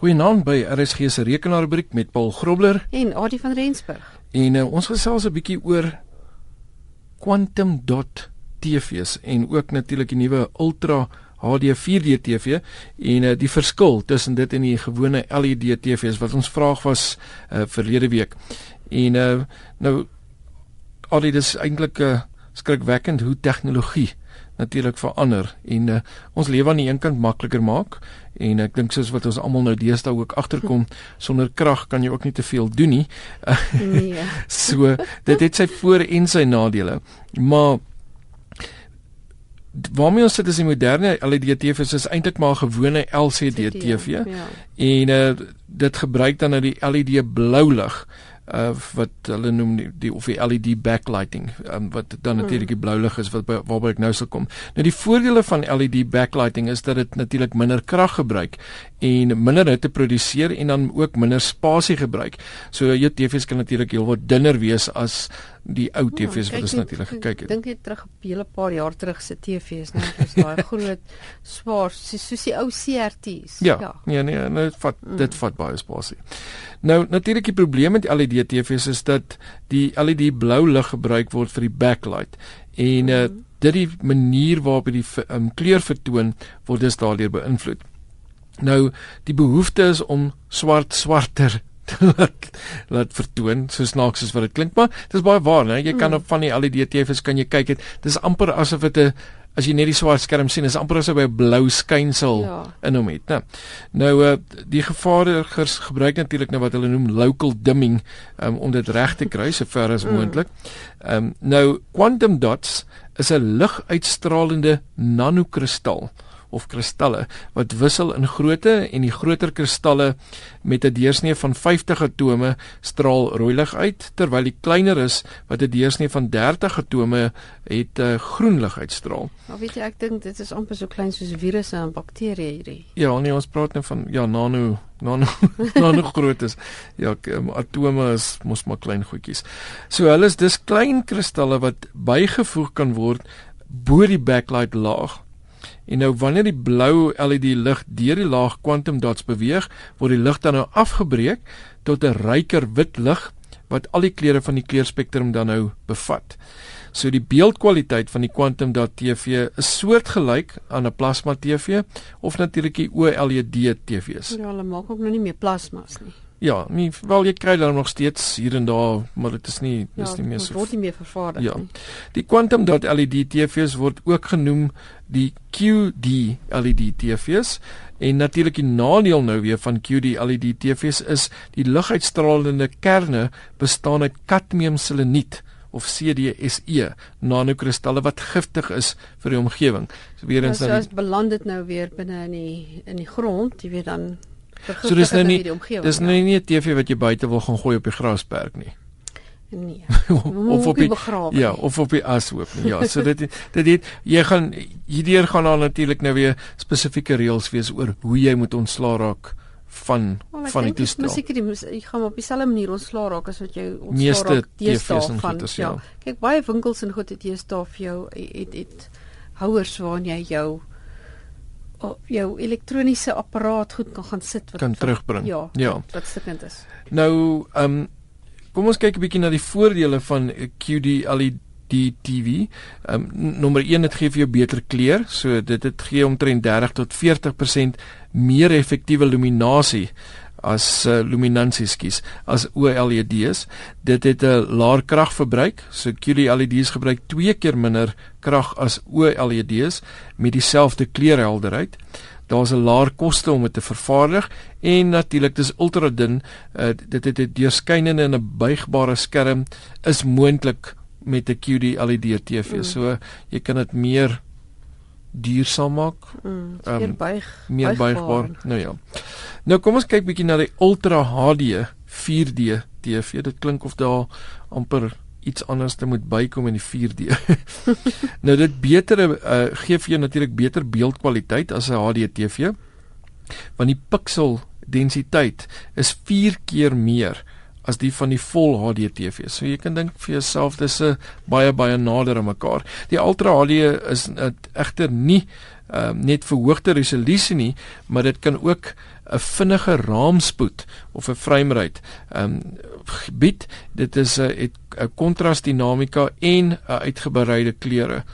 Goeienaand by RSG se rekenaarrubriek met Paul Grobler en Adie van Rensburg. En uh, ons gesels 'n bietjie oor quantum dot TV's en ook natuurlik die nuwe Ultra HD 4D TV en uh, die verskil tussen dit en die gewone LED TV's wat ons vraag was uh, verlede week. En uh, nou Adie dis eintlik 'n uh, skrikwekkend hoe tegnologie natuurlik verander en uh, ons lewe aan die een kant makliker maak en ek dink soos wat ons almal nou deesdae ook agterkom sonder krag kan jy ook nie te veel doen nie. Nee. so dit het sy voor en sy nadele. Maar waarmee ons sit is die moderne LED TV is eintlik maar 'n gewone LCD TV. Ja. En uh, dit gebruik dan nou die LED blou lig uh wat hulle noem die, die of die LED backlighting um, wat dan hmm. natuurlik die blou lig is wat waarby ek nou sal kom. Nou die voordele van LED backlighting is dat dit natuurlik minder krag gebruik en minder hitte produseer en dan ook minder spasie gebruik. So jou TV's kan natuurlik heelwat dunner wees as die ou TV's ja, wat ons natuurlik gekyk het. Dink jy terug op 'n hele paar jaar terug se TV's, né? Dis daai groot swaar soos die ou CRT's. Ja. ja. Nee, nee, nee, dit vat mm. dit vat baie spasie. Nou natuurlik die probleem met LED TV's is dat die LED blou lig gebruik word vir die backlight en mm. uh, dit die manier waarop die um, kleur vertoon word dus daardeur beïnvloed. Nou die behoefte is om swart swarter laat laat vertoon so snaaks as wat dit klink maar dit is baie waar né jy kan mm. op van die LED TV's kan jy kyk dit dis amper asof dit 'n as jy net die swart skerm sien is amper asof hy 'n blou skynsel ja. in hom het né nou uh, die gevaarligers gebruik natuurlik nou wat hulle noem local dimming um, om dit reg te kry so ver as mm. moontlik um, nou quantum dots is 'n lig-uitstralende nanokristal of kristalle wat wissel in grootte en die groter kristalle met 'n deursnee van 50 atome straal rooi lig uit terwyl die kleiner is wat 'n deursnee van 30 atome het 'n uh, groen lig uitstraal. Maar weet jy ek dink dit is amper so klein soos virusse en bakterieë hierdie. Ja, nee, ons praat nou van ja, nano nano nano groot is. Ja, um, atome is mos maar klein goedjies. So hulle is dis klein kristalle wat bygevoeg kan word bo die backlight laag En nou wanneer die blou LED lig deur die laag quantum dots beweeg, word die lig dan nou afgebreek tot 'n ryker wit lig wat al die kleure van die kleurspektrum dan nou bevat. So die beeldkwaliteit van die quantum dot TV is soortgelyk aan 'n plasma TV of natuurlik die OLED TV's. Ja, hulle maak ook nou nie meer plasmas nie. Ja, nie wel jy kry dan nog steeds hier en daar, maar dit is nie ja, is nie meer so word nie meer vervaardig ja. nie. Die quantum dot LED TV's word ook genoem die QD LED TV's en natuurlik die nadeel nou weer van QD LED TV's is die liguitstralende kerne bestaan uit kadmiumseleniet of CDSE nanokristalle wat giftig is vir die omgewing. So weer eens nou, so as beland dit nou weer binne in die in die grond, jy weet dan So dis nou nie dis nou nie 'n TV wat jy buite wil gaan gooi op die grasperk nie. Nee. of op die Ja, of op die ashoop. Ja, so dit dit het, jy gaan hierdeur gaan daar natuurlik nou weer spesifieke reëls wees oor hoe jy moet ontslaa raak van well, van die toestel. Mens seker jy gaan op dieselfde manier ontslaa raak as wat jy ontslaa raak teenoor van goedes, ja. ja. Kyk baie winkels en goed het jy staaf vir jou het, het, het houers waarin jy jou jou elektroniese apparaat goed kan gaan sit wat kan terugbring. Ja. Ja. Wat stukkend is. Nou, ehm um, kom ons kyk 'n bietjie na die voordele van QD LED TV. Ehm um, nommer 1 dit gee vir jou beter kleur. So dit het gee omtrent 30 tot 40% meer effektiewe luminasie as uh, luminansie skies as OLED's. Dit het 'n laer kragverbruik. So QLED's gebruik 2 keer minder krag as OLED's met dieselfde kleurhelderheid. Daar's 'n laer koste om dit te vervaardig en natuurlik dis ultra dun. Uh, dit het 'n deurskynende en 'n buigbare skerm is moontlik met 'n QD-LED TV. Mm. So jy kan dit meer duursaam maak. Mm, um, buig, meer buigbaar. Nou ja. Nou kom ons kyk bietjie na die Ultra HD 4D TV. Dit klink of daar amper iets anders te moet bykom in die 4D. nou dit beter uh, gee vir jou natuurlik beter beeldkwaliteit as 'n HD TV. Want die pixel densiteit is 4 keer meer as die van die vol HD TV. So jy kan dink vir jouself dis 'n baie baie nader aan mekaar. Die Ultra HD is egter nie ehm uh, net verhoogde resolusie nie, maar dit kan ook 'n vinnige raamspoed of 'n frame rate ehm um, bied. Dit is 'n 'n kontrasdinamika en 'n uitgebreide kleure.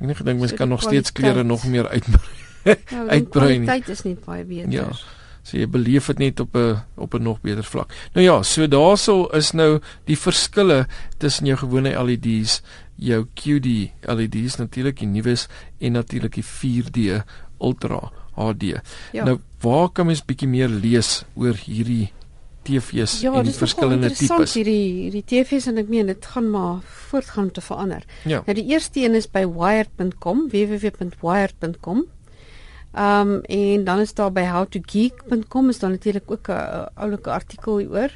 Ek het gedink mens so kan nog steeds kleure nog meer uitbrei. Nou, uitbrei. Die kwaliteit is nie baie beter. Ja. So jy beleef dit net op 'n op 'n nog beter vlak. Nou ja, so daarso is nou die verskille tussen jou gewone LED's, jou QD LED's natuurlik die nuus en natuurlik die 4D Ultra HD. Ja. Nou waar kan mens bietjie meer lees oor hierdie TV's ja, en verskillende tipes? Ja, hierdie hierdie TV's en ek meen dit gaan maar voortgaan te verander. Ja. Nou die eerste een is by wired.com, www.wired.com. Ehm um, en dan is daar by howtogeek.com is daar natuurlik ook 'n oulike artikel hieroor.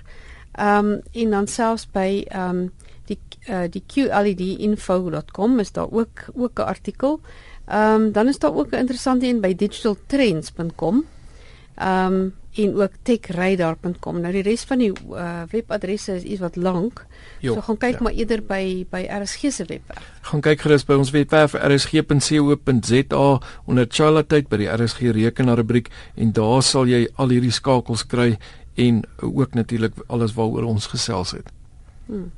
Ehm um, en dan selfs by ehm um, die uh, die qledinfo.com is daar ook ook 'n artikel. Ehm um, dan is daar ook 'n interessante een by digitaltrends.com. Ehm um, en ook techradar.com. Nou die res van die uh, webadresse is iets wat lank. Jo, so gaan kyk ja. maar eerder by by RSG se webwerf. Gaan kyk gerus by ons webwerf rsg.co.za onder Charlotte by die RSG rekenaar rubriek en daar sal jy al hierdie skakels kry en ook natuurlik alles waaroor ons gesels het. Hmm.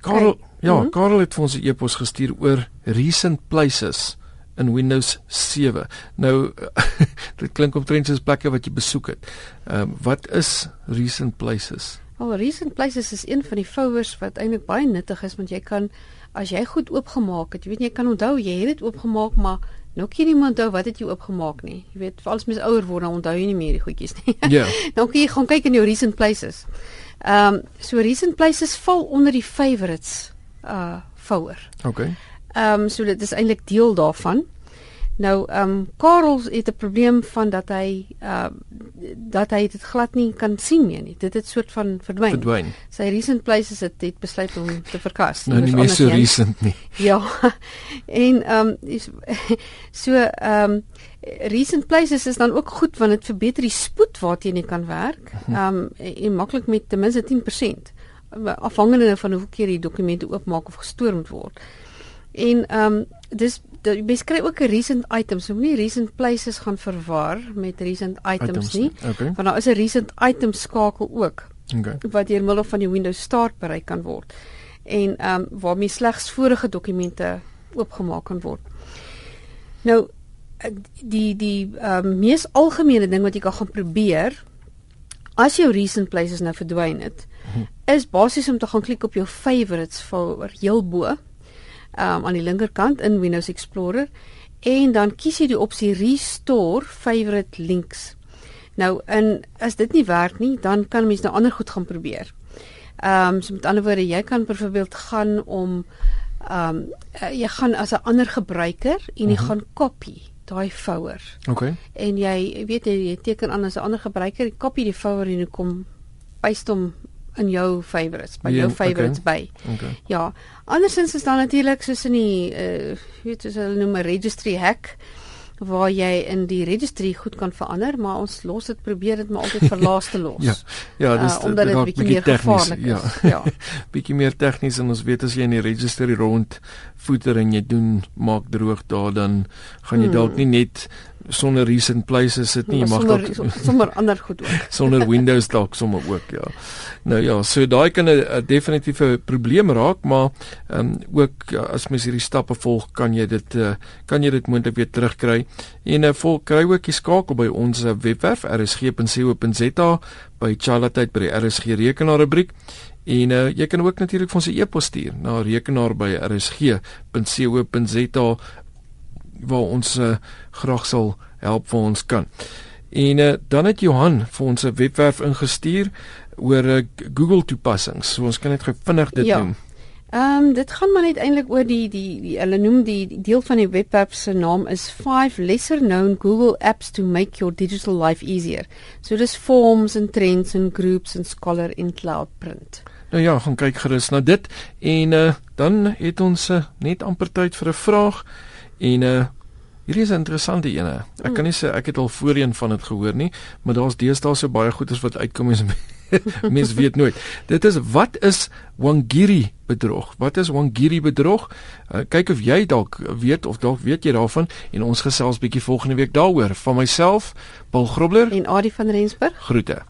Karel, Kijk, ja, mm -hmm. Karel het vir ons 'n e-pos gestuur oor recent places in Windows 7. Nou dit klink omtrent soos plekke wat jy besoek het. Ehm um, wat is recent places? Al well, recent places is een van die folders wat eintlik baie nuttig is want jy kan as jy goed oopgemaak het, jy weet jy kan onthou jy het dit oopgemaak maar nou kan jy nie onthou wat het jy oopgemaak nie. Jy weet veral as mens ouer word dan onthou jy nie meer die goedjies nie. Ja. Yeah. nou kan jy gaan kyk in jou recent places. Ehm um, so recent places val onder die favorites uh folder. Okay. Ehm um, so dit is eintlik deel daarvan. Nou ehm um, Karel het 'n probleem van dat hy ehm uh, dat hy dit glad nie kan sien meer nie. Dit het soort van verdwyn. Verdwyn. Sy recent places het dit besluit om te verkas. Nou nie meer so recent nie. Ja. En ehm um, so ehm um, recent places is dan ook goed want dit verbeter die spoed waarteen jy kan werk. Mhm. Ehm um, en maklik met ten minste 10% afhangende van hoeveel keer die dokumente oopmaak of gestoor moet word. En ehm um, dis jy beskryf ook 'n recent items. So moenie recent places gaan verwar met recent items, items nie. Okay. Want daar is 'n recent items skakel ook. Okay. Wat deur middel van die Windows Start bereik kan word. En ehm um, waarmee slegs vorige dokumente oopgemaak kan word. Nou die die ehm um, mees algemene ding wat jy kan gaan probeer as jou recent places nou verdwyn het, hm. is basies om te gaan klik op jou favorites vir heel bo um, aan die linkerkant in Windows Explorer en dan kies jy die opsie restore favorite links. Nou in as dit nie werk nie, dan kan mens nou ander goed gaan probeer. Ehm um, so met ander woorde, jy kan byvoorbeeld gaan om ehm um, jy gaan as 'n ander gebruiker en jy uh mhm. -huh. gaan copy daai folder. OK. En jy weet jy, jy teken aan as 'n ander gebruiker, jy copy die folder en jy kom paste hom in jou favorites, by jou favorites okay. by. Okay. Ja. Andersins is daar natuurlik soos in die uh weet soos hulle noem 'n registry hack waar jy in die registry goed kan verander, maar ons los dit probeer dit maar altyd vir laaste los. ja. Ja, dis uh, omdat dit bietjie meer gevaarlik ja. is. Ja. bietjie meer tegnies en ons weet as jy in die registry rond voeter en jy doen maak droog daar dan gaan jy hmm. dalk nie net sonder recent places sit nie, jy mag dalk sommer ander goed ook. sonder Windows dalk sommer ook, ja. Nou ja, so daai kan 'n definitiewe probleem raak, maar ehm um, ook ja, as mens hierdie stappe volg, kan jy dit uh, kan jy dit moontlik weer terugkry. En uh, volg kry ook die skakel by ons uh, webwerf rsg.co.za by Charlotte by die RSG rekenaar rubriek. En uh, jy kan ook natuurlik vir ons 'n e-pos stuur na rekenaar by rsg.co.za waar ons uh, graag sal help vir ons kan. En uh, dan het Johan vir ons 'n webwerf ingestuur oor uh, Google toepassings. So ons kan net gou vinnig dit ja. doen. Ehm um, dit gaan maar net eintlik oor die die, die hulle noem die, die deel van die webwerf se naam is 5 lesser known Google apps to make your digital life easier. So dis forms and trends and groups and scholar in cloud print. Nou ja, gaan kyk gerus na dit en uh, dan het ons uh, net amper tyd vir 'n vraag. En uh hierdie is 'n interessante ene. Ek kan nie sê ek het al voorheen van dit gehoor nie, maar daar's deesdae so baie goeders wat uitkom as Mens weet nooit. Dit is wat is wangiri bedrog? Wat is wangiri bedrog? Uh, kyk of jy dalk weet of dalk weet jy daarvan en ons gesels bietjie volgende week daaroor. Van myself, Paul Grobler en Adie van Rensburg. Groete.